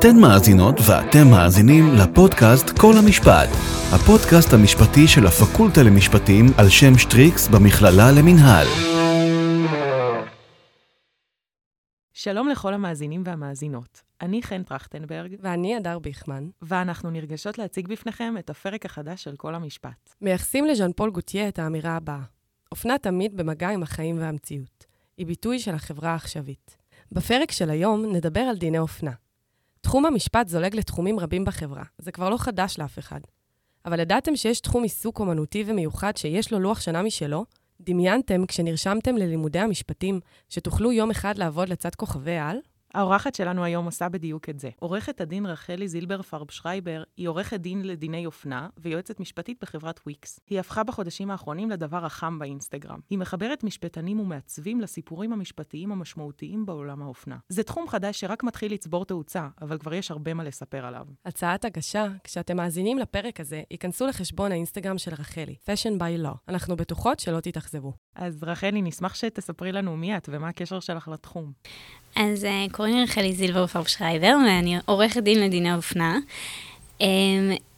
אתן מאזינות ואתם מאזינים לפודקאסט כל המשפט, הפודקאסט המשפטי של הפקולטה למשפטים על שם שטריקס במכללה למינהל. שלום לכל המאזינים והמאזינות. אני חן טרכטנברג, ואני הדר ביכמן. ואנחנו נרגשות להציג בפניכם את הפרק החדש של כל המשפט. מייחסים לז'אן פול גוטייה את האמירה הבאה: אופנה תמיד במגע עם החיים והמציאות. היא ביטוי של החברה העכשווית. בפרק של היום נדבר על דיני אופנה. תחום המשפט זולג לתחומים רבים בחברה, זה כבר לא חדש לאף אחד. אבל ידעתם שיש תחום עיסוק אומנותי ומיוחד שיש לו לוח שנה משלו? דמיינתם, כשנרשמתם ללימודי המשפטים, שתוכלו יום אחד לעבוד לצד כוכבי על? האורחת שלנו היום עושה בדיוק את זה. עורכת הדין רחלי זילבר פרב שרייבר היא עורכת דין לדיני אופנה ויועצת משפטית בחברת וויקס. היא הפכה בחודשים האחרונים לדבר החם באינסטגרם. היא מחברת משפטנים ומעצבים לסיפורים המשפטיים המשמעותיים בעולם האופנה. זה תחום חדש שרק מתחיל לצבור תאוצה, אבל כבר יש הרבה מה לספר עליו. הצעת הגשה, כשאתם מאזינים לפרק הזה, ייכנסו לחשבון האינסטגרם של רחלי, Fashion by Law. אנחנו בטוחות שלא תתאכזבו. אז רחלי, נשמח שתספרי לנו מי את ומה הקשר שלך לתחום. אז אה, קוראים לי רחלי זילבר פרבשרייבר, ואני עורכת דין לדיני אופנה. אמ,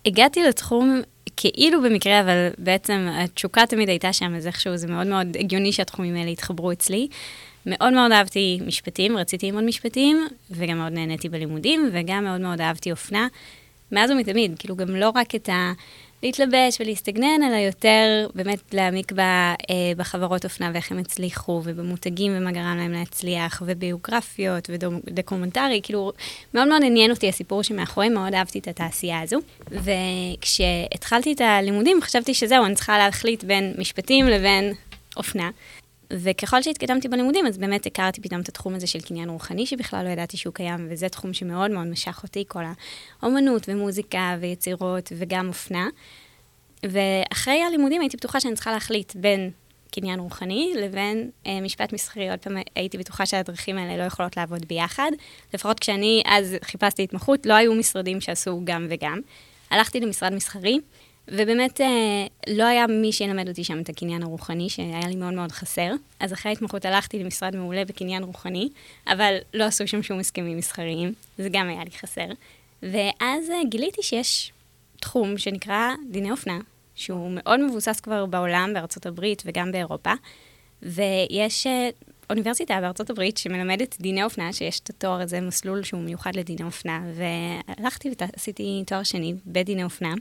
הגעתי לתחום כאילו במקרה, אבל בעצם התשוקה תמיד הייתה שם, אז איכשהו זה מאוד מאוד הגיוני שהתחומים האלה התחברו אצלי. מאוד מאוד אהבתי משפטים, רציתי ללמוד משפטים, וגם מאוד נהניתי בלימודים, וגם מאוד מאוד אהבתי אופנה. מאז ומתמיד, כאילו גם לא רק את ה... להתלבש ולהסתגנן, אלא יותר באמת להעמיק ב, אה, בחברות אופנה ואיך הם הצליחו, ובמותגים ומה גרם להם להצליח, וביוגרפיות ודוקומנטרי, כאילו, מאוד מאוד עניין אותי הסיפור שמאחורי, מאוד אהבתי את התעשייה הזו. וכשהתחלתי את הלימודים, חשבתי שזהו, אני צריכה להחליט בין משפטים לבין אופנה. וככל שהתקדמתי בלימודים, אז באמת הכרתי פתאום את התחום הזה של קניין רוחני, שבכלל לא ידעתי שהוא קיים, וזה תחום שמאוד מאוד משך אותי, כל האומנות ומוזיקה ויצירות וגם אופנה. ואחרי הלימודים הייתי בטוחה שאני צריכה להחליט בין קניין רוחני לבין אה, משפט מסחרי. עוד פעם הייתי בטוחה שהדרכים האלה לא יכולות לעבוד ביחד. לפחות כשאני אז חיפשתי התמחות, לא היו משרדים שעשו גם וגם. הלכתי למשרד מסחרי, ובאמת אה, לא היה מי שילמד אותי שם את הקניין הרוחני, שהיה לי מאוד מאוד חסר. אז אחרי ההתמחות הלכתי למשרד מעולה בקניין רוחני, אבל לא עשו שם שום הסכמים מסחריים, זה גם היה לי חסר. ואז אה, גיליתי שיש תחום שנקרא דיני אופנה, שהוא מאוד מבוסס כבר בעולם, בארצות הברית וגם באירופה, ויש אה, אוניברסיטה בארצות הברית שמלמדת דיני אופנה, שיש את התואר הזה, מסלול שהוא מיוחד לדיני אופנה, והלכתי ועשיתי תואר שני בדיני אופנה.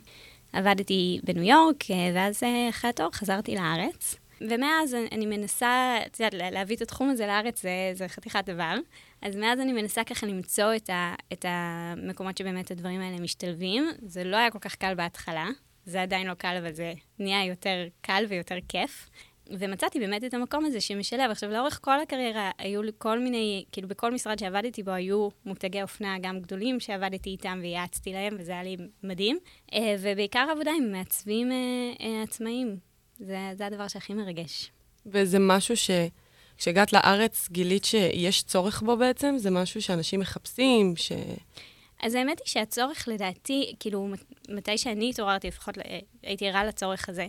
עבדתי בניו יורק, אה, ואז אה, אחרי התואר חזרתי לארץ. ומאז אני מנסה, את יודעת, להביא את התחום הזה לארץ זה, זה חתיכת דבר. אז מאז אני מנסה ככה למצוא את, ה, את המקומות שבאמת הדברים האלה משתלבים. זה לא היה כל כך קל בהתחלה, זה עדיין לא קל, אבל זה נהיה יותר קל ויותר כיף. ומצאתי באמת את המקום הזה שמשלב. עכשיו, לאורך כל הקריירה היו לי כל מיני, כאילו בכל משרד שעבדתי בו היו מותגי אופנה גם גדולים שעבדתי איתם וייעצתי להם, וזה היה לי מדהים. אה, ובעיקר עבודה עם מעצבים אה, אה, עצמאיים. זה, זה הדבר שהכי מרגש. וזה משהו ש... כשהגעת לארץ גילית שיש צורך בו בעצם? זה משהו שאנשים מחפשים, ש... אז האמת היא שהצורך לדעתי, כאילו, מתי שאני התעוררתי, לפחות הייתי ערה לצורך הזה,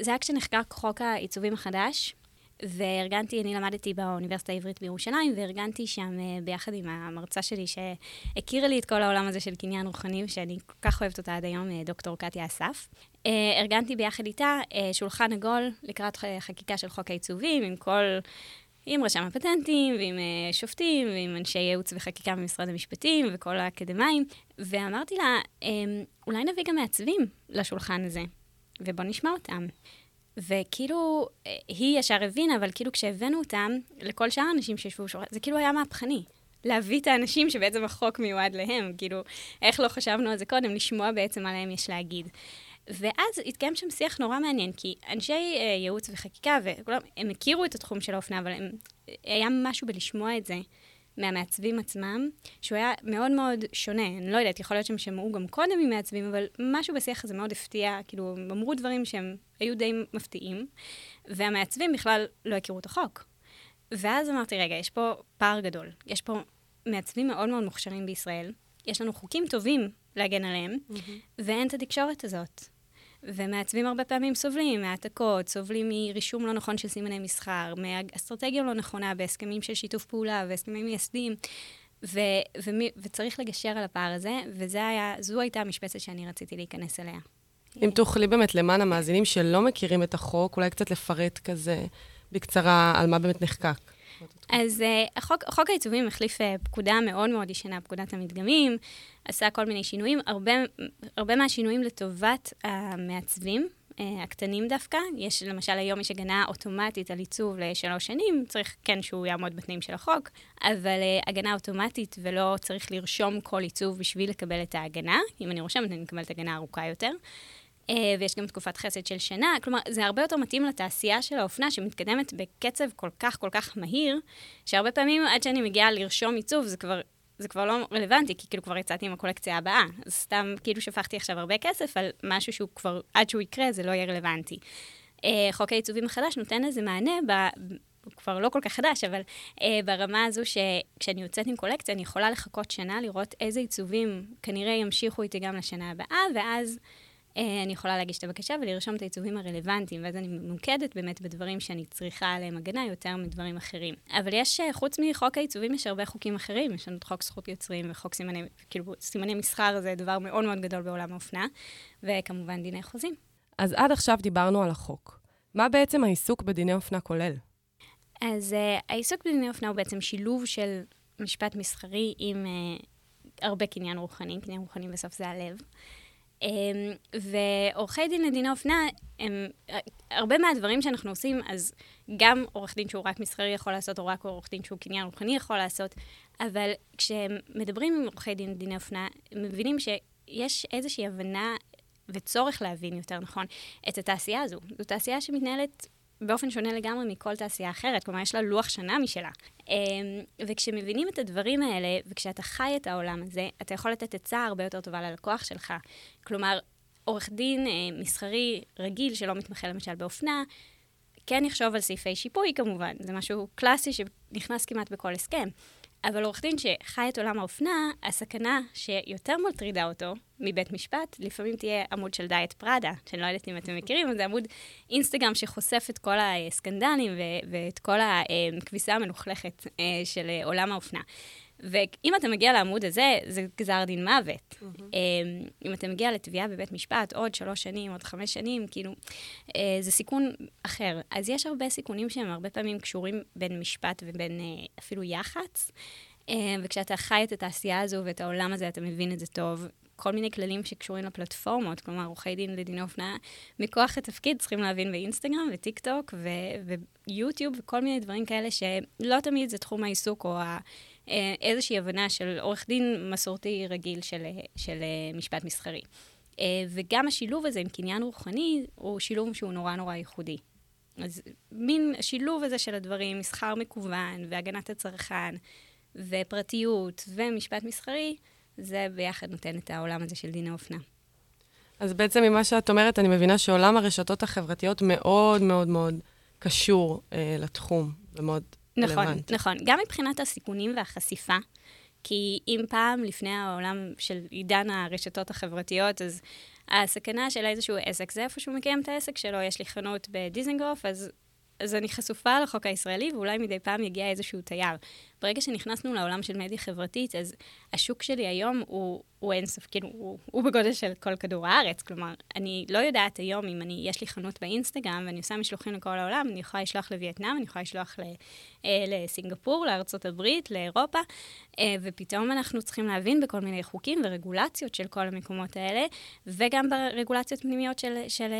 זה היה כשנחקק חוק העיצובים החדש, וארגנתי, אני למדתי באוניברסיטה העברית בירושלים, וארגנתי שם אה, ביחד עם המרצה שלי, שהכירה לי את כל העולם הזה של קניין רוחני, ושאני כל כך אוהבת אותה עד היום, אה, דוקטור קטיה אסף. אה, ארגנתי ביחד איתה שולחן עגול לקראת חקיקה של חוק העיצובים, עם כל... עם רשם הפטנטים, ועם שופטים, ועם אנשי ייעוץ וחקיקה במשרד המשפטים, וכל האקדמאים, ואמרתי לה, אמ, אולי נביא גם מעצבים לשולחן הזה. ובוא נשמע אותם. וכאילו, היא ישר הבינה, אבל כאילו כשהבאנו אותם, לכל שאר האנשים שישבו בשורה, זה כאילו היה מהפכני. להביא את האנשים שבעצם החוק מיועד להם, כאילו, איך לא חשבנו על זה קודם, לשמוע בעצם מה להם יש להגיד. ואז התקיים שם שיח נורא מעניין, כי אנשי אה, ייעוץ וחקיקה, וכולם, הם הכירו את התחום של האופנה, אבל הם, היה משהו בלשמוע את זה. מהמעצבים עצמם, שהוא היה מאוד מאוד שונה. אני לא יודעת, יכול להיות שהם שמעו גם קודם ממעצבים, אבל משהו בשיח הזה מאוד הפתיע, כאילו, הם אמרו דברים שהם היו די מפתיעים, והמעצבים בכלל לא הכירו את החוק. ואז אמרתי, רגע, יש פה פער גדול. יש פה מעצבים מאוד מאוד מוכשרים בישראל, יש לנו חוקים טובים להגן עליהם, mm-hmm. ואין את התקשורת הזאת. ומעצבים הרבה פעמים סובלים מהעתקות, סובלים מרישום לא נכון של סימני מסחר, מאסטרטגיה לא נכונה בהסכמים של שיתוף פעולה והסכמים מייסדים. ו- ומי- וצריך לגשר על הפער הזה, וזו הייתה המשבצת שאני רציתי להיכנס אליה. אם תוכלי באמת, למען המאזינים שלא מכירים את החוק, אולי קצת לפרט כזה בקצרה על מה באמת נחקק. אז uh, החוק, חוק העיצובים החליף uh, פקודה מאוד מאוד ישנה, פקודת המדגמים, עשה כל מיני שינויים, הרבה, הרבה מהשינויים לטובת המעצבים, uh, הקטנים דווקא. יש, למשל, היום יש הגנה אוטומטית על עיצוב לשלוש שנים, צריך כן שהוא יעמוד בתנאים של החוק, אבל uh, הגנה אוטומטית ולא צריך לרשום כל עיצוב בשביל לקבל את ההגנה. אם אני רושמת, אני מקבלת הגנה ארוכה יותר. Uh, ויש גם תקופת חסד של שנה, כלומר, זה הרבה יותר מתאים לתעשייה של האופנה שמתקדמת בקצב כל כך כל כך מהיר, שהרבה פעמים עד שאני מגיעה לרשום עיצוב, זה כבר, זה כבר לא רלוונטי, כי כאילו כבר יצאתי עם הקולקציה הבאה. אז סתם כאילו שפכתי עכשיו הרבה כסף על משהו שהוא כבר, עד שהוא יקרה, זה לא יהיה רלוונטי. Uh, חוק העיצובים החדש נותן לזה מענה ב... הוא כבר לא כל כך חדש, אבל uh, ברמה הזו שכשאני יוצאת עם קולקציה, אני יכולה לחכות שנה, לראות איזה עיצובים כנראה ימשיכו איתי גם לשנה הבאה, ואז... אה, אני יכולה להגיש את הבקשה ולרשום את העיצובים הרלוונטיים, ואז אני ממוקדת באמת בדברים שאני צריכה עליהם הגנה יותר מדברים אחרים. אבל יש, אה, חוץ מחוק העיצובים, יש הרבה חוקים אחרים. יש לנו את חוק זכות יוצרים וחוק סימני, כאילו, סימני מסחר זה דבר מאוד מאוד גדול בעולם האופנה, וכמובן דיני חוזים. אז עד עכשיו דיברנו על החוק. מה בעצם העיסוק בדיני אופנה כולל? אז uh, העיסוק בדיני אופנה הוא בעצם שילוב של משפט מסחרי עם uh, הרבה קניין רוחני, קניין רוחני בסוף זה הלב. אמ, ועורכי דין לדיני אופנה, הם, הרבה מהדברים שאנחנו עושים, אז גם עורך דין שהוא רק מסחרי יכול לעשות, או רק עורך דין שהוא קניין רוחני יכול לעשות, אבל כשמדברים עם עורכי דין לדיני אופנה, הם מבינים שיש איזושהי הבנה וצורך להבין, יותר נכון, את התעשייה הזו. זו תעשייה שמתנהלת באופן שונה לגמרי מכל תעשייה אחרת, כלומר, יש לה לוח שנה משלה. אמ, וכשמבינים את הדברים האלה, וכשאתה חי את העולם הזה, אתה יכול לתת עצה הרבה יותר טובה ללקוח שלך. כלומר, עורך דין אה, מסחרי רגיל שלא מתמחה למשל באופנה, כן יחשוב על סעיפי שיפוי כמובן, זה משהו קלאסי שנכנס כמעט בכל הסכם. אבל עורך דין שחי את עולם האופנה, הסכנה שיותר מטרידה אותו מבית משפט, לפעמים תהיה עמוד של דיאט פראדה, שאני לא יודעת אם אתם מכירים, זה עמוד אינסטגרם שחושף את כל הסקנדלים ואת כל הכביסה המלוכלכת אה, של עולם האופנה. ואם אתה מגיע לעמוד הזה, זה גזר דין מוות. Mm-hmm. אם אתה מגיע לתביעה בבית משפט, עוד שלוש שנים, עוד חמש שנים, כאילו, אה, זה סיכון אחר. אז יש הרבה סיכונים שהם הרבה פעמים קשורים בין משפט ובין אה, אפילו יח"צ. וכשאתה חי את התעשייה הזו ואת העולם הזה, אתה מבין את זה טוב. כל מיני כללים שקשורים לפלטפורמות, כלומר, עורכי דין לדיני אופנה, מכוח התפקיד צריכים להבין באינסטגרם וטיק טוק ויוטיוב וכל מיני דברים כאלה שלא תמיד זה תחום העיסוק או ה... אה, איזושהי הבנה של עורך דין מסורתי רגיל של, של אה, משפט מסחרי. אה, וגם השילוב הזה עם קניין רוחני הוא שילוב שהוא נורא נורא ייחודי. אז מין השילוב הזה של הדברים, מסחר מקוון והגנת הצרכן ופרטיות ומשפט מסחרי, זה ביחד נותן את העולם הזה של דיני אופנה. אז בעצם ממה שאת אומרת, אני מבינה שעולם הרשתות החברתיות מאוד מאוד מאוד קשור אה, לתחום, ומאוד נכון, רלוונטי. נכון. גם מבחינת הסיכונים והחשיפה, כי אם פעם, לפני העולם של עידן הרשתות החברתיות, אז הסכנה של איזשהו עסק זה איפה שהוא מקיים את העסק שלו. יש לי חנות בדיזנגוף, אז, אז אני חשופה לחוק הישראלי, ואולי מדי פעם יגיע איזשהו תייר. ברגע שנכנסנו לעולם של מדיה חברתית, אז השוק שלי היום הוא, הוא אינסוף, כאילו, הוא, הוא בגודל של כל כדור הארץ. כלומר, אני לא יודעת היום אם אני, יש לי חנות באינסטגרם ואני עושה משלוחים לכל העולם, אני יכולה לשלוח לווייטנאם, אני יכולה לשלוח ל, אה, לסינגפור, לארה"ב, לאירופה, אה, ופתאום אנחנו צריכים להבין בכל מיני חוקים ורגולציות של כל המקומות האלה, וגם ברגולציות פנימיות של, של, של,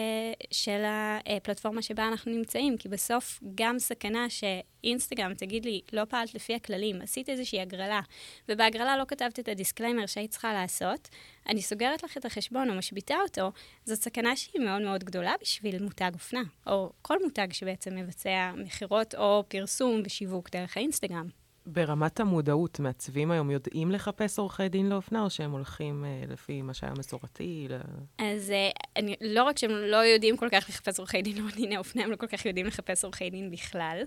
של הפלטפורמה שבה אנחנו נמצאים, כי בסוף גם סכנה שאינסטגרם תגיד לי, לא פעלת לפי הכללים, הכללים, עשית איזושהי הגרלה, ובהגרלה לא כתבת את ה disclaimer שהיית צריכה לעשות, אני סוגרת לך את החשבון או משביתה אותו, זאת סכנה שהיא מאוד מאוד גדולה בשביל מותג אופנה, או כל מותג שבעצם מבצע מכירות או פרסום ושיווק דרך האינסטגרם. ברמת המודעות, מעצבים היום יודעים לחפש עורכי דין לאופנה, או שהם הולכים אה, לפי מה שהיה מסורתי? ל... אז אה, אני, לא רק שהם לא יודעים כל כך לחפש עורכי דין לדיני אופנה, הם לא כל כך יודעים לחפש עורכי דין בכלל.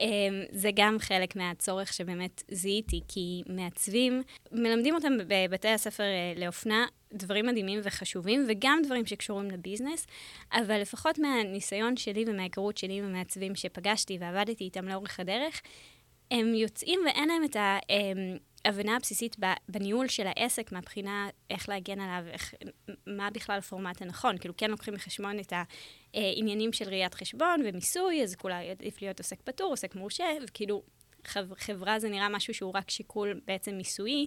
אה, זה גם חלק מהצורך שבאמת זיהיתי, כי מעצבים, מלמדים אותם בבתי הספר אה, לאופנה דברים מדהימים וחשובים, וגם דברים שקשורים לביזנס, אבל לפחות מהניסיון שלי ומההיכרות שלי עם המעצבים שפגשתי ועבדתי איתם לאורך הדרך, הם יוצאים ואין להם את ההבנה הבסיסית בניהול של העסק מהבחינה איך להגן עליו, איך, מה בכלל הפורמט הנכון. כאילו, כן לוקחים בחשבון את העניינים של ראיית חשבון ומיסוי, אז כולה עדיף להיות עוסק פטור, עוסק מורשה, וכאילו, חברה זה נראה משהו שהוא רק שיקול בעצם מיסויי.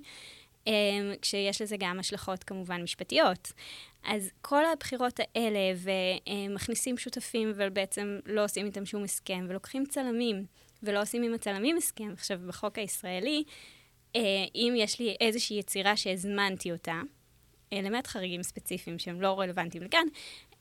אמ, כשיש לזה גם השלכות כמובן משפטיות. אז כל הבחירות האלה, ומכניסים שותפים ובעצם לא עושים איתם שום הסכם, ולוקחים צלמים, ולא עושים עם הצלמים הסכם. עכשיו, בחוק הישראלי, אה, אם יש לי איזושהי יצירה שהזמנתי אותה, אה, למעט חריגים ספציפיים שהם לא רלוונטיים לכאן,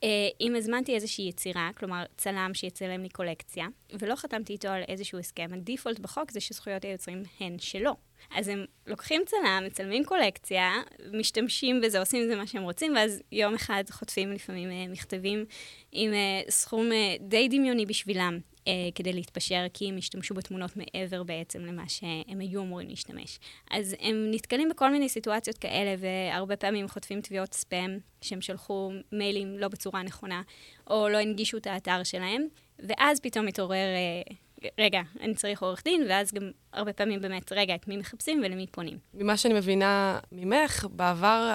אה, אם הזמנתי איזושהי יצירה, כלומר צלם שיצלם לי קולקציה, ולא חתמתי איתו על איזשהו הסכם, הדיפולט בחוק זה שזכויות היוצרים הן שלו. אז הם לוקחים צלם, מצלמים קולקציה, משתמשים בזה, עושים עם זה מה שהם רוצים, ואז יום אחד חוטפים לפעמים מכתבים עם סכום די דמיוני בשבילם, כדי להתפשר, כי הם השתמשו בתמונות מעבר בעצם למה שהם היו אמורים להשתמש. אז הם נתקלים בכל מיני סיטואציות כאלה, והרבה פעמים חוטפים תביעות ספאם, שהם שלחו מיילים לא בצורה נכונה, או לא הנגישו את האתר שלהם, ואז פתאום מתעורר... אה, רגע, אני צריך עורך דין, ואז גם הרבה פעמים באמת, רגע, את מי מחפשים ולמי פונים. ממה שאני מבינה ממך, בעבר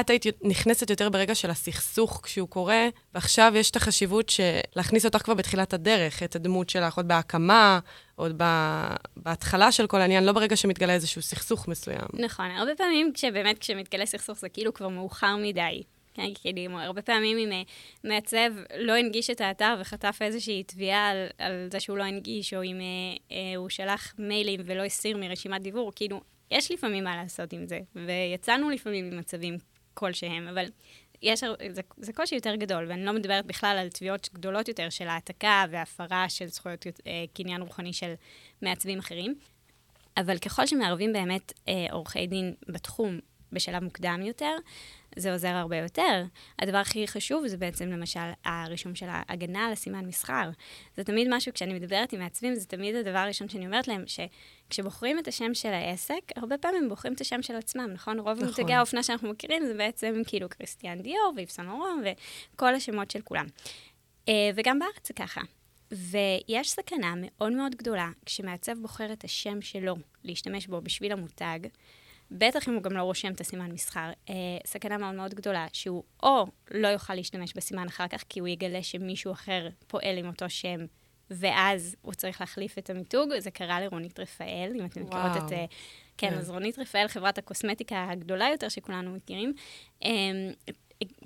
את היית נכנסת יותר ברגע של הסכסוך כשהוא קורה, ועכשיו יש את החשיבות של להכניס אותך כבר בתחילת הדרך, את הדמות שלך עוד בהקמה, עוד בהתחלה של כל העניין, לא ברגע שמתגלה איזשהו סכסוך מסוים. נכון, הרבה פעמים כשבאמת, כשמתגלה סכסוך זה כאילו כבר מאוחר מדי. כן, כאילו, הרבה פעמים אם אה, מעצב לא הנגיש את האתר וחטף איזושהי תביעה על, על זה שהוא לא הנגיש, או אם אה, אה, הוא שלח מיילים ולא הסיר מרשימת דיבור, כאילו, יש לפעמים מה לעשות עם זה, ויצאנו לפעמים ממצבים כלשהם, אבל יש, זה, זה קושי יותר גדול, ואני לא מדברת בכלל על תביעות גדולות יותר של העתקה והפרה של זכויות אה, קניין רוחני של מעצבים אחרים. אבל ככל שמערבים באמת אה, עורכי דין בתחום בשלב מוקדם יותר, זה עוזר הרבה יותר. הדבר הכי חשוב זה בעצם למשל הרישום של ההגנה על הסימן מסחר. זה תמיד משהו, כשאני מדברת עם מעצבים, זה תמיד הדבר הראשון שאני אומרת להם, שכשבוחרים את השם של העסק, הרבה פעמים בוחרים את השם של עצמם, נכון? רוב נכון. מותגי האופנה שאנחנו מכירים זה בעצם כאילו קריסטיאן דיור ואיפסון אורום וכל השמות של כולם. אה, וגם בארץ זה ככה. ויש סכנה מאוד מאוד גדולה כשמעצב בוחר את השם שלו להשתמש בו בשביל המותג, בטח אם הוא גם לא רושם את הסימן מסחר, אה, סכנה מאוד מאוד גדולה, שהוא או לא יוכל להשתמש בסימן אחר כך, כי הוא יגלה שמישהו אחר פועל עם אותו שם, ואז הוא צריך להחליף את המיתוג. זה קרה לרונית רפאל, אם אתם מכירות את... אה, כן, כן, אז רונית רפאל, חברת הקוסמטיקה הגדולה יותר שכולנו מכירים, אה,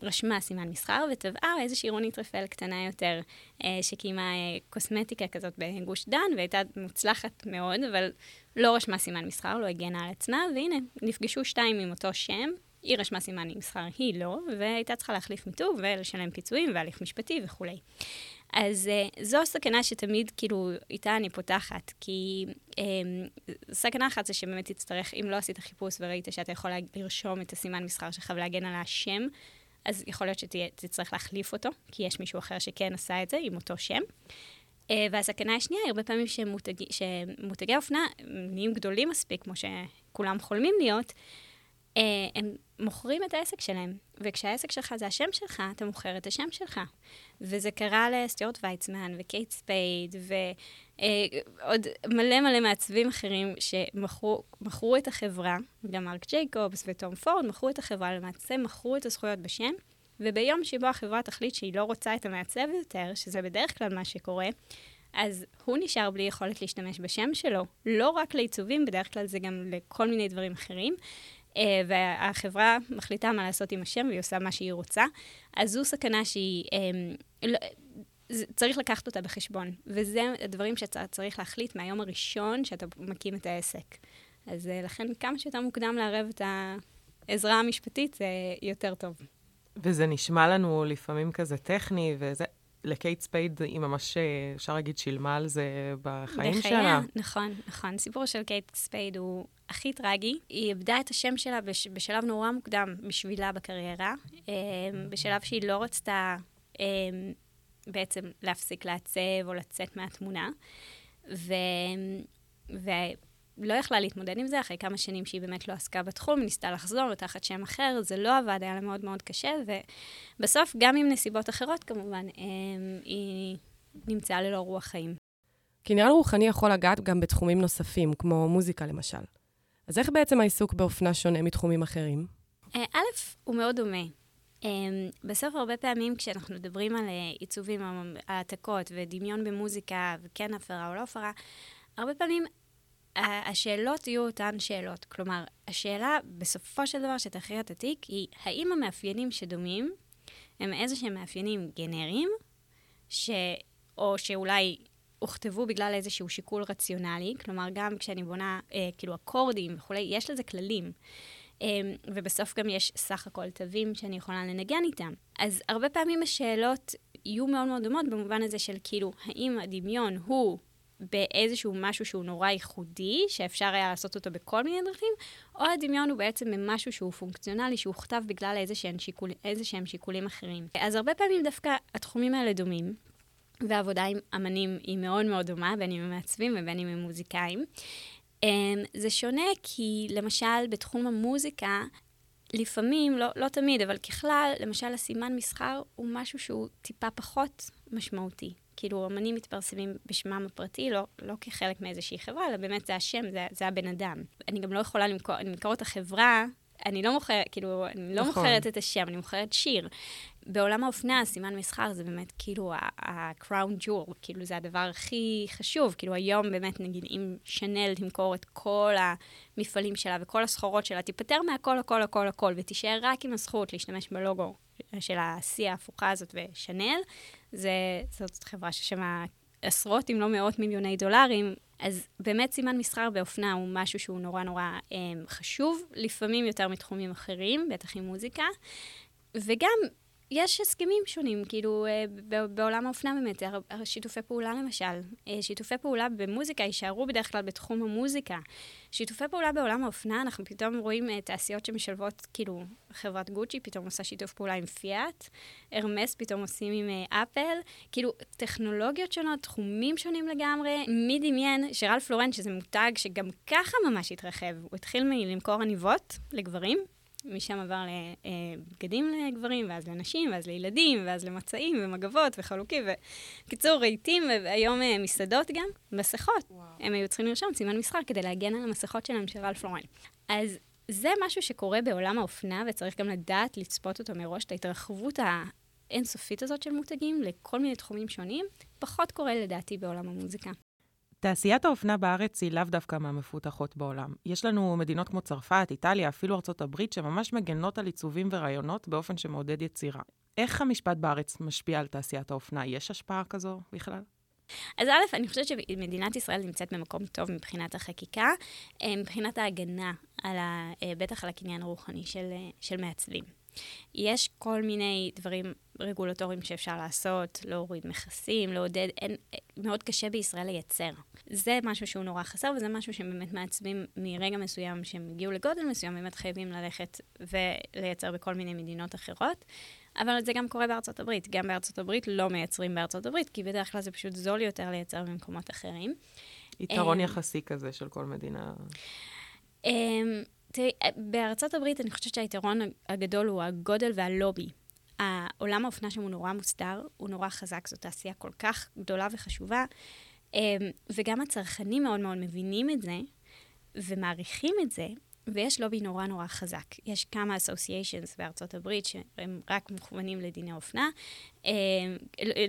רשמה סימן מסחר וטבעה איזושהי רונית רפאל קטנה יותר, אה, שקיימה אה, קוסמטיקה כזאת בגוש דן, והייתה מוצלחת מאוד, אבל לא רשמה סימן מסחר, לא הגנה על עצמה, והנה, נפגשו שתיים עם אותו שם, היא רשמה סימן מסחר, היא לא, והייתה צריכה להחליף מיתוג ולשלם פיצויים והליך משפטי וכולי. אז uh, זו הסכנה שתמיד, כאילו, איתה אני פותחת, כי um, סכנה אחת זה שבאמת תצטרך, אם לא עשית חיפוש וראית שאתה יכול לרשום את הסימן מסחר שלך ולהגן על השם, אז יכול להיות שתצטרך להחליף אותו, כי יש מישהו אחר שכן עשה את זה עם אותו שם. אה, והסכנה השנייה היא הרבה פעמים שמותגי, שמותגי אופנה נהיים גדולים מספיק, כמו שכולם חולמים להיות, הם מוכרים את העסק שלהם. וכשהעסק שלך זה השם שלך, אתה מוכר את השם שלך. וזה קרה לסטיורט ויצמן וקייט ספייד ועוד אה, מלא מלא מעצבים אחרים שמכרו את החברה, גם מרק ג'ייקובס וטום פורד מכרו את החברה, למעשה מכרו את הזכויות בשם. וביום שבו החברה תחליט שהיא לא רוצה את המעצב יותר, שזה בדרך כלל מה שקורה, אז הוא נשאר בלי יכולת להשתמש בשם שלו, לא רק לעיצובים, בדרך כלל זה גם לכל מיני דברים אחרים. Uh, והחברה מחליטה מה לעשות עם השם והיא עושה מה שהיא רוצה. אז זו סכנה שהיא... Um, לא, צריך לקחת אותה בחשבון, וזה הדברים שאתה צריך להחליט מהיום הראשון שאתה מקים את העסק. אז אה, לכן כמה שיותר מוקדם לערב את העזרה המשפטית זה יותר טוב. וזה נשמע לנו לפעמים כזה טכני, וזה... לקייט ספייד היא ממש, אפשר להגיד, שילמה על זה בחיים בחייה, שלה. בחייה, נכון, נכון. סיפור של קייט ספייד הוא הכי טרגי. היא איבדה את השם שלה בש, בשלב נורא מוקדם בשבילה בקריירה, אמ, בשלב שהיא לא רצתה אמ, בעצם להפסיק לעצב או לצאת מהתמונה. ו... ו... לא יכלה להתמודד עם זה, אחרי כמה שנים שהיא באמת לא עסקה בתחום, ניסתה לחזור תחת שם אחר, זה לא עבד, היה לה מאוד מאוד קשה, ובסוף, גם עם נסיבות אחרות כמובן, היא נמצאה ללא רוח חיים. קניין רוחני יכול לגעת גם בתחומים נוספים, כמו מוזיקה למשל. אז איך בעצם העיסוק באופנה שונה מתחומים אחרים? אה, א', הוא מאוד דומה. Um, בסוף הרבה פעמים כשאנחנו מדברים על uh, עיצובים, העתקות ודמיון במוזיקה, וכן הפרה או לא הפרה, הרבה פעמים השאלות יהיו אותן שאלות. כלומר, השאלה בסופו של דבר שתכריע את התיק היא, האם המאפיינים שדומים הם איזה שהם מאפיינים גנריים, ש... או שאולי הוכתבו בגלל איזשהו שיקול רציונלי, כלומר, גם כשאני בונה, אה, כאילו, אקורדים וכולי, יש לזה כללים. אה, ובסוף גם יש סך הכל תווים שאני יכולה לנגן איתם. אז הרבה פעמים השאלות יהיו מאוד מאוד דומות במובן הזה של כאילו, האם הדמיון הוא באיזשהו משהו שהוא נורא ייחודי, שאפשר היה לעשות אותו בכל מיני דרכים, או הדמיון הוא בעצם במשהו שהוא פונקציונלי, שהוא הוכתב בגלל איזה שהם, שיקול, שיקולים אחרים. אז הרבה פעמים דווקא התחומים האלה דומים, ועבודה עם אמנים היא מאוד מאוד דומה, בין אם הם מעצבים ובין אם הם מוזיקאים. אמ, זה שונה כי למשל בתחום המוזיקה, לפעמים, לא, לא תמיד, אבל ככלל, למשל הסימן מסחר הוא משהו שהוא טיפה פחות משמעותי. כאילו, אמנים מתפרסמים בשמם הפרטי, לא, לא כחלק מאיזושהי חברה, אלא באמת זה השם, זה, זה הבן אדם. אני גם לא יכולה למכור, אני למכור את החברה, אני לא מוכרת, כאילו, אני לא נכון. מוכרת את השם, אני מוכרת שיר. בעולם האופנה, סימן מסחר זה באמת כאילו ה-crown jewel, כאילו זה הדבר הכי חשוב. כאילו היום באמת, נגיד, אם שנל תמכור את כל המפעלים שלה וכל הסחורות שלה, תיפטר מהכל, הכל, הכל, הכל, ותישאר רק עם הזכות להשתמש בלוגו של השיא ההפוכה הזאת ושנל, זה, זאת חברה ששמה עשרות אם לא מאות מיליוני דולרים, אז באמת סימן מסחר באופנה הוא משהו שהוא נורא נורא אה, חשוב, לפעמים יותר מתחומים אחרים, בטח עם מוזיקה. וגם יש הסכמים שונים, כאילו, אה, בעולם האופנה באמת, שיתופי פעולה למשל. אה, שיתופי פעולה במוזיקה יישארו בדרך כלל בתחום המוזיקה. שיתופי פעולה בעולם האופנה, אנחנו פתאום רואים אה, תעשיות שמשלבות, כאילו, חברת גוצ'י פתאום עושה שיתוף פעולה עם פיאט, הרמס פתאום עושים עם אפל, כאילו, טכנולוגיות שונות, תחומים שונים לגמרי. מי דמיין שרל פלורן, שזה מותג שגם ככה ממש התרחב, הוא התחיל מלמכור עניבות לגברים, משם עבר לבגדים לגברים, ואז לנשים, ואז לילדים, ואז למצעים ומגבות וחלוקים. בקיצור, רהיטים, והיום אה, מסעדות גם, מסכות. וואו. הם היו צריכים לרשום סימן מסחר כדי להגן על המסכות שלהם של רלף לורן. אז זה משהו שקורה בעולם האופנה, וצריך גם לדעת לצפות אותו מראש, את ההתרחבות האינסופית הזאת של מותגים לכל מיני תחומים שונים, פחות קורה לדעתי בעולם המוזיקה. תעשיית האופנה בארץ היא לאו דווקא מהמפותחות בעולם. יש לנו מדינות כמו צרפת, איטליה, אפילו ארצות הברית, שממש מגנות על עיצובים ורעיונות באופן שמעודד יצירה. איך המשפט בארץ משפיע על תעשיית האופנה? יש השפעה כזו בכלל? אז א', אני חושבת שמדינת ישראל נמצאת במקום טוב מבחינת החקיקה, אה, מבחינת ההגנה, על ה, אה, בטח על הקניין הרוחני של, אה, של מעצבים. יש כל מיני דברים רגולטוריים שאפשר לעשות, להוריד מכסים, לעודד, אין, מאוד קשה בישראל לייצר. זה משהו שהוא נורא חסר, וזה משהו שהם באמת מעצבים מרגע מסוים, שהם הגיעו לגודל מסוים, באמת חייבים ללכת ולייצר בכל מיני מדינות אחרות. אבל זה גם קורה בארצות הברית. גם בארצות הברית לא מייצרים בארצות הברית, כי בדרך כלל זה פשוט זול יותר לייצר במקומות אחרים. יתרון אמ, יחסי כזה של כל מדינה. תראי, בארצות הברית אני חושבת שהיתרון הגדול הוא הגודל והלובי. העולם האופנה שם הוא נורא מוסדר, הוא נורא חזק, זו תעשייה כל כך גדולה וחשובה, אמ, וגם הצרכנים מאוד מאוד מבינים את זה ומעריכים את זה, ויש לובי נורא נורא חזק. יש כמה associations בארצות הברית שהם רק מכוונים לדיני אופנה, אה,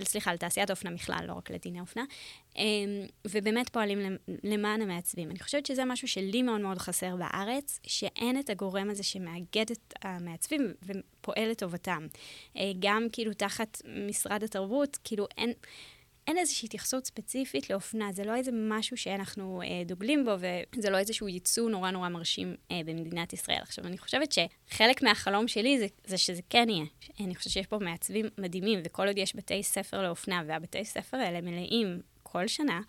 סליחה, לתעשיית האופנה בכלל, לא רק לדיני אופנה, אה, ובאמת פועלים למען המעצבים. אני חושבת שזה משהו שלי מאוד מאוד חסר בארץ, שאין את הגורם הזה שמאגד את המעצבים ופועל לטובתם. אה, גם כאילו תחת משרד התרבות, כאילו אין... אין איזושהי התייחסות ספציפית לאופנה, זה לא איזה משהו שאנחנו אה, דוגלים בו, וזה לא איזשהו ייצוא נורא נורא מרשים אה, במדינת ישראל. עכשיו, אני חושבת שחלק מהחלום שלי זה, זה שזה כן יהיה. אני חושבת שיש פה מעצבים מדהימים, וכל עוד יש בתי ספר לאופנה, והבתי ספר האלה מלאים כל שנה,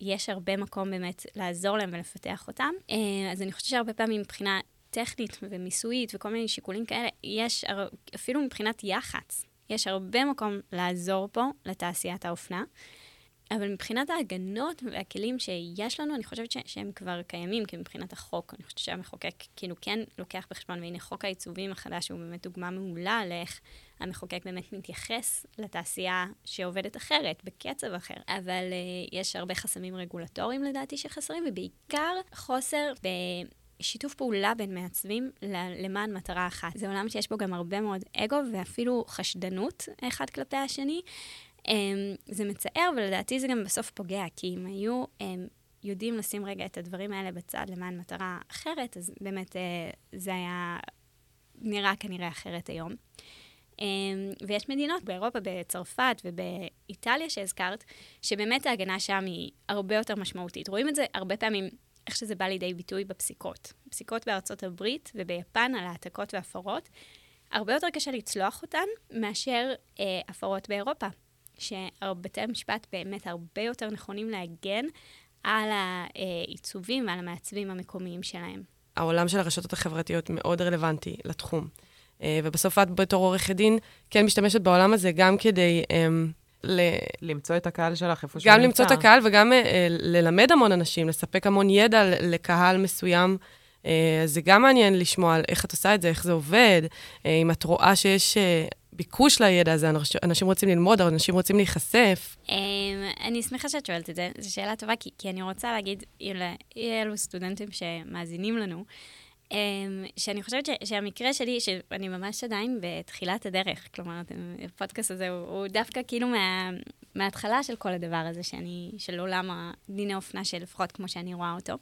יש הרבה מקום באמת לעזור להם ולפתח אותם. אה, אז אני חושבת שהרבה פעמים מבחינה טכנית ומיסויית וכל מיני שיקולים כאלה, יש אפילו מבחינת יח"צ, יש הרבה מקום לעזור פה לתעשיית האופנה. אבל מבחינת ההגנות והכלים שיש לנו, אני חושבת ש- שהם כבר קיימים, כי מבחינת החוק, אני חושבת שהמחוקק כאילו כן לוקח בחשבון, והנה חוק העיצובים החדש הוא באמת דוגמה מעולה לאיך המחוקק באמת מתייחס לתעשייה שעובדת אחרת, בקצב אחר. אבל uh, יש הרבה חסמים רגולטוריים לדעתי שחסרים, ובעיקר חוסר ב... שיתוף פעולה בין מעצבים למען מטרה אחת. זה עולם שיש בו גם הרבה מאוד אגו ואפילו חשדנות אחד כלפי השני. אמ, זה מצער, ולדעתי זה גם בסוף פוגע, כי אם היו הם, יודעים לשים רגע את הדברים האלה בצד למען מטרה אחרת, אז באמת אה, זה היה נראה כנראה אחרת היום. אמ, ויש מדינות באירופה, בצרפת ובאיטליה שהזכרת, שבאמת ההגנה שם היא הרבה יותר משמעותית. רואים את זה הרבה פעמים איך שזה בא לידי ביטוי בפסיקות. פסיקות בארצות הברית וביפן על העתקות והפרות, הרבה יותר קשה לצלוח אותן מאשר אה, הפרות באירופה, שבתי המשפט באמת הרבה יותר נכונים להגן על העיצובים ועל המעצבים המקומיים שלהם. העולם של הרשתות החברתיות מאוד רלוונטי לתחום. אה, ובסוף את בתור עורכת דין כן משתמשת בעולם הזה גם כדי... אה, ל... למצוא את הקהל שלך איפה שהוא נמצא. גם למצוא את הקהל וגם uh, ללמד המון אנשים, לספק המון ידע לקהל מסוים. Uh, זה גם מעניין לשמוע על איך את עושה את זה, איך זה עובד, uh, אם את רואה שיש ביקוש לידע הזה, אנשים רוצים ללמוד, אנשים רוצים להיחשף. Um, אני שמחה שאת שואלת את זה, זו שאלה טובה, כי, כי אני רוצה להגיד לאלו סטודנטים שמאזינים לנו, אמ, שאני חושבת ש, שהמקרה שלי, שאני ממש עדיין בתחילת הדרך, כלומר, הפודקאסט הזה הוא, הוא דווקא כאילו מה, מההתחלה של כל הדבר הזה, שאני, של עולם דיני אופנה, שלפחות כמו שאני רואה אותו.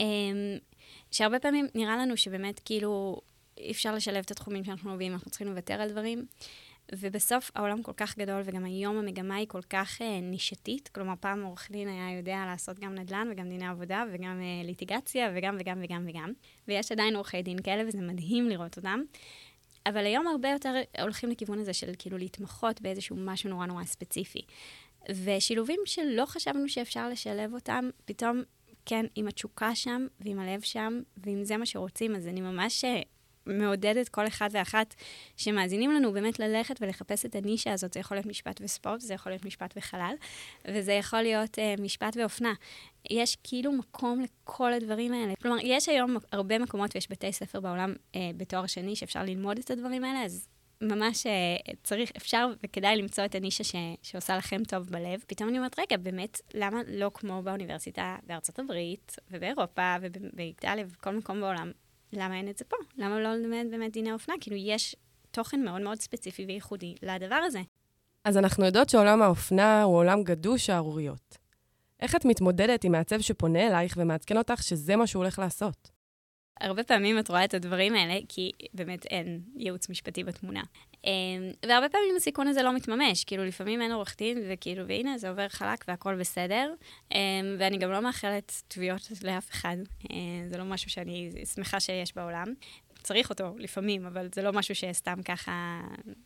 אמ, שהרבה פעמים נראה לנו שבאמת כאילו אי אפשר לשלב את התחומים שאנחנו אוהבים, אנחנו צריכים לוותר על דברים. ובסוף העולם כל כך גדול, וגם היום המגמה היא כל כך אה, נישתית. כלומר, פעם עורך דין היה יודע לעשות גם נדל"ן וגם דיני עבודה וגם אה, ליטיגציה וגם וגם וגם וגם. ויש עדיין עורכי דין כאלה, וזה מדהים לראות אותם. אבל היום הרבה יותר הולכים לכיוון הזה של כאילו להתמחות באיזשהו משהו נורא נורא ספציפי. ושילובים שלא חשבנו שאפשר לשלב אותם, פתאום, כן, עם התשוקה שם, ועם הלב שם, ואם זה מה שרוצים, אז אני ממש אה, מעודדת כל אחד ואחת שמאזינים לנו באמת ללכת ולחפש את הנישה הזאת. זה יכול להיות משפט וספורט, זה יכול להיות משפט וחלל, וזה יכול להיות uh, משפט ואופנה. יש כאילו מקום לכל הדברים האלה. כלומר, יש היום הרבה מקומות ויש בתי ספר בעולם uh, בתואר שני שאפשר ללמוד את הדברים האלה, אז ממש uh, צריך, אפשר וכדאי למצוא את הנישה ש, שעושה לכם טוב בלב. פתאום אני אומרת, רגע, באמת, למה לא כמו באוניברסיטה בארצות הברית ובאירופה ובאיטליה ובכל מקום בעולם, למה אין את זה פה? למה לא ללמד באמת דיני אופנה? כאילו, יש תוכן מאוד מאוד ספציפי וייחודי לדבר הזה. אז אנחנו יודעות שעולם האופנה הוא עולם גדוש שערוריות. איך את מתמודדת עם מעצב שפונה אלייך ומעדכן אותך שזה מה שהוא הולך לעשות? הרבה פעמים את רואה את הדברים האלה, כי באמת אין ייעוץ משפטי בתמונה. אמ, והרבה פעמים הסיכון הזה לא מתממש, כאילו לפעמים אין עורך דין, וכאילו, והנה, זה עובר חלק והכל בסדר. אמ, ואני גם לא מאחלת תביעות לאף אחד, אמ, זה לא משהו שאני שמחה שיש בעולם. צריך אותו לפעמים, אבל זה לא משהו שסתם ככה...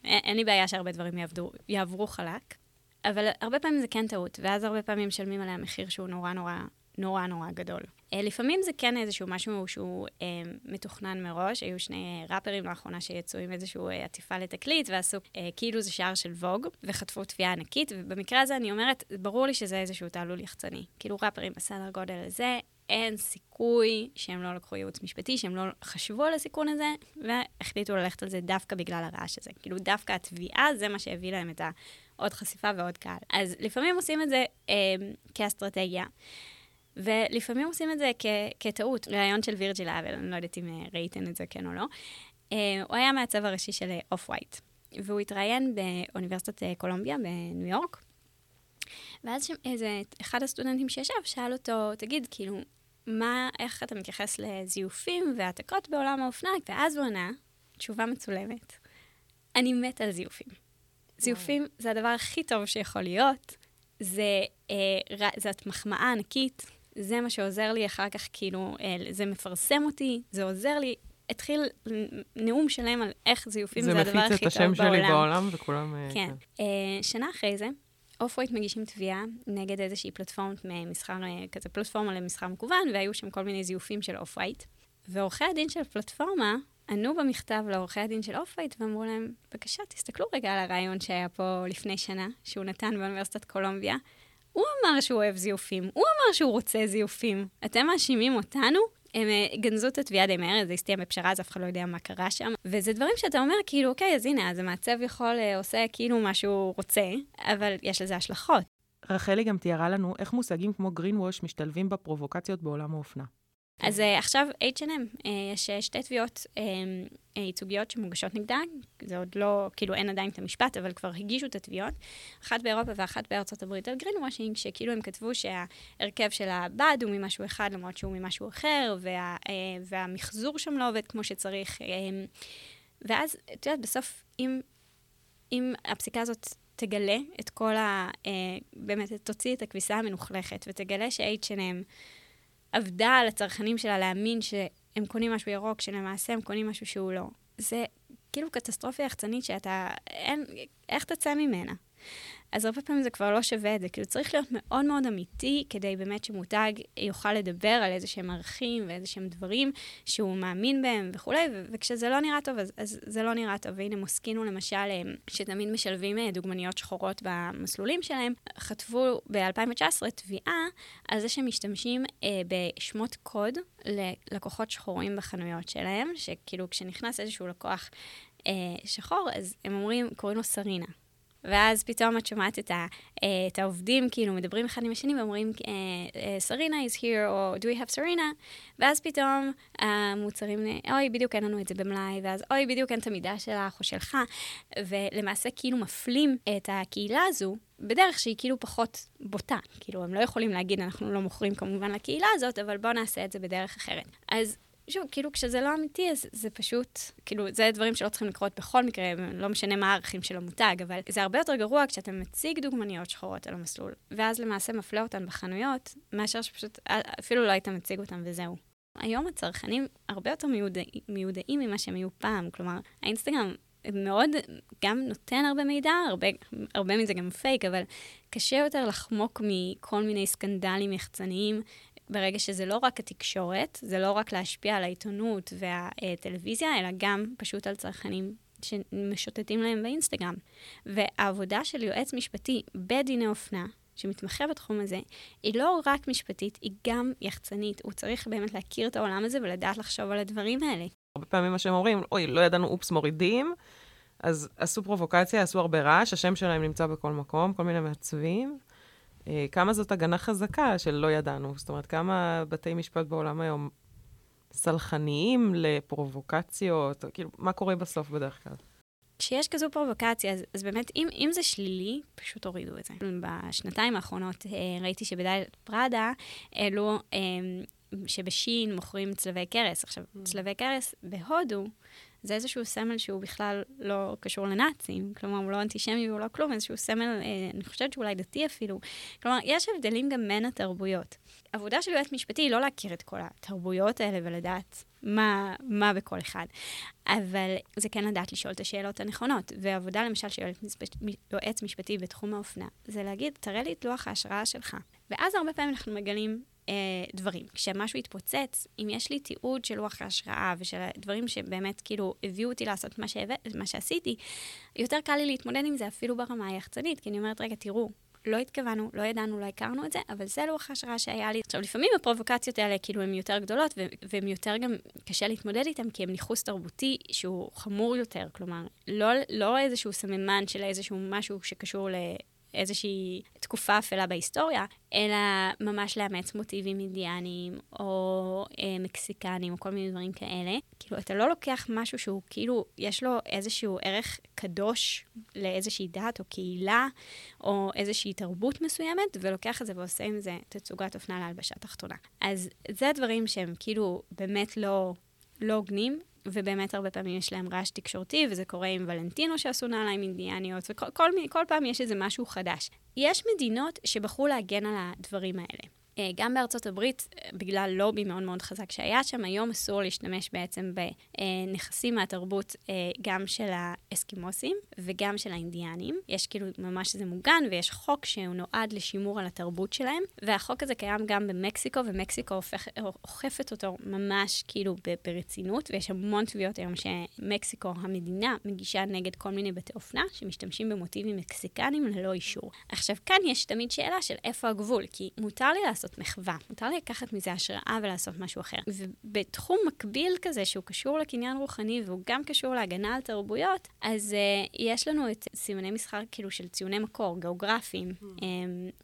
אין לי בעיה שהרבה דברים יעבדו, יעברו חלק. אבל הרבה פעמים זה כן טעות, ואז הרבה פעמים משלמים עליה מחיר שהוא נורא נורא נורא נורא גדול. Uh, לפעמים זה כן איזשהו משהו שהוא uh, מתוכנן מראש. היו שני ראפרים לאחרונה שיצאו עם איזושהי uh, עטיפה לתקליט, ועשו uh, כאילו זה שער של ווג, וחטפו תביעה ענקית, ובמקרה הזה אני אומרת, ברור לי שזה איזשהו תעלול יחצני. כאילו ראפרים בסדר גודל הזה, אין סיכוי שהם לא לקחו ייעוץ משפטי, שהם לא חשבו על הסיכון הזה, והחליטו ללכת על זה דווקא בגלל הרעש הזה. כאילו, דווקא התביעה, זה מה שהביא להם את לעוד חשיפה ועוד קהל. אז לפעמים עושים את זה אה, כאסטרטגיה. ולפעמים עושים את זה כ- כטעות. ראיון של וירג'יל אבל אני לא יודעת אם אה, ראיתם את זה כן או לא. אה, הוא היה המעצב הראשי של Off אה, White, והוא התראיין באוניברסיטת קולומביה בניו יורק. ואז איזה, אחד הסטודנטים שישב שאל אותו, תגיד, כאילו, מה, איך אתה מתייחס לזיופים והעתקות בעולם האופנה? ואז הוא ענה, תשובה מצולמת, אני מת על זיופים. זיופים זה הדבר הכי טוב שיכול להיות. זה, אה, זאת מחמאה ענקית, זה מה שעוזר לי אחר כך, כאילו, אה, זה מפרסם אותי, זה עוזר לי. התחיל נאום שלם על איך זיופים זה, זה הדבר הכי טוב בעולם. זה מפיץ את השם שלי בעולם, וכולם... אה, כן. כן. אה, שנה אחרי זה, Off-White מגישים תביעה נגד איזושהי פלטפורמה ממסחר, כזה פלטפורמה למסחר מקוון, והיו שם כל מיני זיופים של Off-White. ועורכי הדין של הפלטפורמה ענו במכתב לעורכי הדין של Off-White ואמרו להם, בבקשה, תסתכלו רגע על הראיון שהיה פה לפני שנה, שהוא נתן באוניברסיטת קולומביה. הוא אמר שהוא אוהב זיופים, הוא אמר שהוא רוצה זיופים. אתם מאשימים אותנו? הם אה, גנזו את התביעה די מהר, זה הסתיים בפשרה, אז אף אחד לא יודע מה קרה שם. וזה דברים שאתה אומר, כאילו, אוקיי, אז הנה, אז המעצב יכול, אה, עושה כאילו מה שהוא רוצה, אבל יש לזה השלכות. רחלי גם תיארה לנו איך מושגים כמו green wash משתלבים בפרובוקציות בעולם האופנה. אז uh, עכשיו H&M, יש uh, שתי תביעות ייצוגיות שמוגשות נגדה, זה עוד לא, כאילו אין עדיין את המשפט, אבל כבר הגישו את התביעות, אחת באירופה ואחת בארצות הברית. על גרין וושינג, שכאילו הם כתבו שההרכב של הבד הוא ממשהו אחד למרות שהוא ממשהו אחר, וה, והמחזור שם לא עובד כמו שצריך. ואז, את יודעת, בסוף, אם, אם הפסיקה הזאת תגלה את כל ה... באמת, תוציא את הכביסה המנוכלכת, ותגלה ש-H&M... עבדה על הצרכנים שלה להאמין שהם קונים משהו ירוק, שלמעשה הם קונים משהו שהוא לא. זה כאילו קטסטרופה יחצנית שאתה, אין, איך תצא ממנה? אז הרבה פעמים זה כבר לא שווה את זה. כאילו, צריך להיות מאוד מאוד אמיתי כדי באמת שמותג יוכל לדבר על איזה שהם ערכים ואיזה שהם דברים שהוא מאמין בהם וכולי, וכשזה לא נראה טוב, אז, אז זה לא נראה טוב. והנה, מוסקינו למשל, אה, שתמיד משלבים אה, דוגמניות שחורות במסלולים שלהם, חטפו ב-2019 תביעה על זה שהם משתמשים אה, בשמות קוד ללקוחות שחורים בחנויות שלהם, שכאילו כשנכנס איזשהו לקוח אה, שחור, אז הם אומרים, קוראים לו סרינה. ואז פתאום את שומעת את, ה, אה, את העובדים, כאילו, מדברים אחד עם השני ואומרים, סרינה uh, uh, is here, או do we have סרינה? ואז פתאום המוצרים, אוי, בדיוק אין לנו את זה במלאי, ואז אוי, בדיוק אין את המידה שלך או שלך, ולמעשה כאילו מפלים את הקהילה הזו. בדרך שהיא כאילו פחות בוטה, כאילו, הם לא יכולים להגיד, אנחנו לא מוכרים כמובן לקהילה הזאת, אבל בואו נעשה את זה בדרך אחרת. אז שוב, כאילו, כשזה לא אמיתי, אז זה פשוט, כאילו, זה דברים שלא צריכים לקרות בכל מקרה, לא משנה מה הערכים של המותג, אבל זה הרבה יותר גרוע כשאתה מציג דוגמניות שחורות על המסלול, ואז למעשה מפלה אותן בחנויות, מאשר שפשוט אפילו לא היית מציג אותן וזהו. היום הצרכנים הרבה יותר מיודע, מיודעים ממה שהם היו פעם, כלומר, האינסטגרם מאוד, גם נותן הרבה מידע, הרבה, הרבה מזה גם פייק, אבל קשה יותר לחמוק מכל מיני סקנדלים יחצניים ברגע שזה לא רק התקשורת, זה לא רק להשפיע על העיתונות והטלוויזיה, אלא גם פשוט על צרכנים שמשוטטים להם באינסטגרם. והעבודה של יועץ משפטי בדיני אופנה, שמתמחה בתחום הזה, היא לא רק משפטית, היא גם יחצנית. הוא צריך באמת להכיר את העולם הזה ולדעת לחשוב על הדברים האלה. הרבה פעמים מה שהם אומרים, אוי, לא ידענו, אופס, מורידים, אז עשו פרובוקציה, עשו הרבה רעש, השם שלהם נמצא בכל מקום, כל מיני מעצבים. אה, כמה זאת הגנה חזקה של לא ידענו? זאת אומרת, כמה בתי משפט בעולם היום סלחניים לפרובוקציות? כאילו, מה קורה בסוף בדרך כלל? כשיש כזו פרובוקציה, אז, אז באמת, אם, אם זה שלילי, פשוט תורידו את זה. בשנתיים האחרונות אה, ראיתי שבדלת פראדה העלו אה, שבשין מוכרים צלבי קרס. עכשיו, mm. צלבי קרס בהודו זה איזשהו סמל שהוא בכלל לא קשור לנאצים, כלומר, הוא לא אנטישמי והוא לא כלום, איזשהו סמל, אה, אני חושבת שאולי דתי אפילו. כלומר, יש הבדלים גם בין התרבויות. עבודה של יועץ משפטי היא לא להכיר את כל התרבויות האלה ולדעת מה, מה בכל אחד, אבל זה כן לדעת לשאול את השאלות הנכונות. ועבודה למשל של יועץ משפטי בתחום האופנה, זה להגיד, תראה לי את לוח ההשראה שלך. ואז הרבה פעמים אנחנו מגלים אה, דברים. כשמשהו יתפוצץ, אם יש לי תיעוד של לוח ההשראה ושל דברים שבאמת כאילו הביאו אותי לעשות מה, שהבא, מה שעשיתי, יותר קל לי להתמודד עם זה אפילו ברמה היחצנית, כי אני אומרת, רגע, תראו, לא התכוונו, לא ידענו, לא הכרנו את זה, אבל זה לוח ההשראה שהיה לי. עכשיו, לפעמים הפרובוקציות האלה כאילו הן יותר גדולות, והן יותר גם קשה להתמודד איתן, כי הן ניכוס תרבותי שהוא חמור יותר. כלומר, לא, לא איזשהו סממן של איזשהו משהו שקשור ל... איזושהי תקופה אפלה בהיסטוריה, אלא ממש לאמץ מוטיבים אינדיאניים, או אה, מקסיקנים, או כל מיני דברים כאלה. כאילו, אתה לא לוקח משהו שהוא כאילו, יש לו איזשהו ערך קדוש לאיזושהי דת או קהילה, או איזושהי תרבות מסוימת, ולוקח את זה ועושה עם זה תצוגת אופנה להלבשה תחתונה. אז זה הדברים שהם כאילו באמת לא... לא הוגנים, ובאמת הרבה פעמים יש להם רעש תקשורתי, וזה קורה עם ולנטינו שעשו נעליים אינדיאניות, וכל כל, כל פעם יש איזה משהו חדש. יש מדינות שבחרו להגן על הדברים האלה. אה, גם בארצות הברית, אה, בגלל לובי מאוד מאוד חזק שהיה שם, היום אסור להשתמש בעצם בנכסים מהתרבות גם של האסקימוסים וגם של האינדיאנים. יש כאילו ממש זה מוגן, ויש חוק שהוא נועד לשימור על התרבות שלהם, והחוק הזה קיים גם במקסיקו, ומקסיקו אוכפת אותו ממש כאילו ברצינות, ויש המון תביעות היום שמקסיקו, המדינה, מגישה נגד כל מיני בתי אופנה שמשתמשים במוטיבים מקסיקנים ללא אישור. עכשיו, כאן יש תמיד שאלה של איפה הגבול, כי מותר לי לעשות מחווה, מותר לי לקחת מזה השראה ולעשות משהו אחר. ובתחום מקביל כזה, שהוא קשור לקניין רוחני והוא גם קשור להגנה על תרבויות, אז uh, יש לנו את סימני מסחר כאילו של ציוני מקור, גיאוגרפיים, mm. um,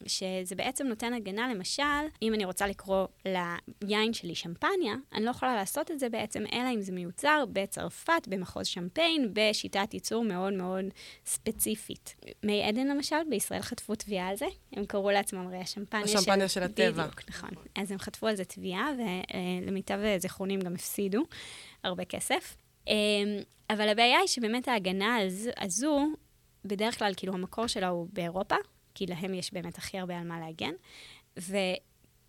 שזה בעצם נותן הגנה, למשל, אם אני רוצה לקרוא ליין שלי שמפניה, אני לא יכולה לעשות את זה בעצם, אלא אם זה מיוצר בצרפת, במחוז שמפיין, בשיטת ייצור מאוד מאוד ספציפית. מי עדן למשל, בישראל חטפו תביעה על זה, הם קראו לעצמם הרי השמפניה, השמפניה של, של הטבע. בדיוק, נכון. אז הם חטפו על זה תביעה, ולמיטב זיכרונים גם הפסידו הרבה כסף. אמ, אבל הבעיה היא שבאמת ההגנה הזו, בדרך כלל, כאילו, המקור שלה הוא באירופה, כי להם יש באמת הכי הרבה על מה להגן.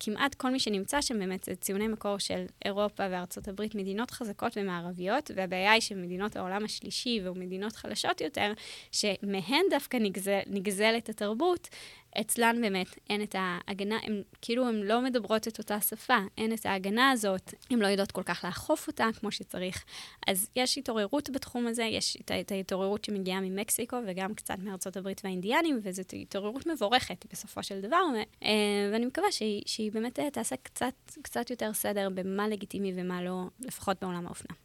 כמעט כל מי שנמצא שם באמת זה ציוני מקור של אירופה וארצות הברית, מדינות חזקות ומערביות, והבעיה היא שמדינות העולם השלישי ומדינות חלשות יותר, שמהן דווקא נגזל, נגזלת התרבות, אצלן באמת אין את ההגנה, הם כאילו הן לא מדברות את אותה שפה, אין את ההגנה הזאת, הן לא יודעות כל כך לאכוף אותה כמו שצריך. אז יש התעוררות בתחום הזה, יש את, את ההתעוררות שמגיעה ממקסיקו וגם קצת מארצות הברית והאינדיאנים, וזו התעוררות מבורכת בסופו של דבר, ו, אה, ואני מקווה שהיא, שהיא באמת אה, תעשה קצת, קצת יותר סדר במה לגיטימי ומה לא, לפחות בעולם האופנה.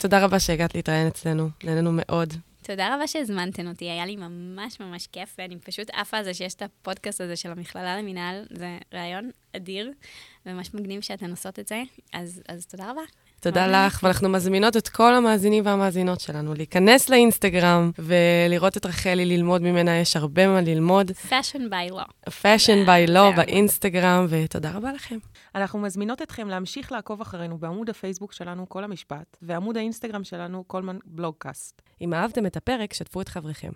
תודה רבה שהגעת להתראיין אצלנו, נהנינו מאוד. תודה רבה שהזמנתן אותי, היה לי ממש ממש כיף, ואני פשוט עפה על זה שיש את הפודקאסט הזה של המכללה למינהל, זה רעיון אדיר, וממש מגניב שאתן עושות את זה, אז, אז תודה רבה. תודה לך, ואנחנו מזמינות את כל המאזינים והמאזינות שלנו להיכנס לאינסטגרם ולראות את רחלי, ללמוד ממנה, יש הרבה מה ללמוד. Fashion by law. Fashion by law באינסטגרם, ותודה רבה לכם. אנחנו מזמינות אתכם להמשיך לעקוב אחרינו בעמוד הפייסבוק שלנו, כל המשפט, ועמוד האינסטגרם שלנו, קולמן בלוגקאסט. אם אהבתם את הפרק, שתפו את חבריכם.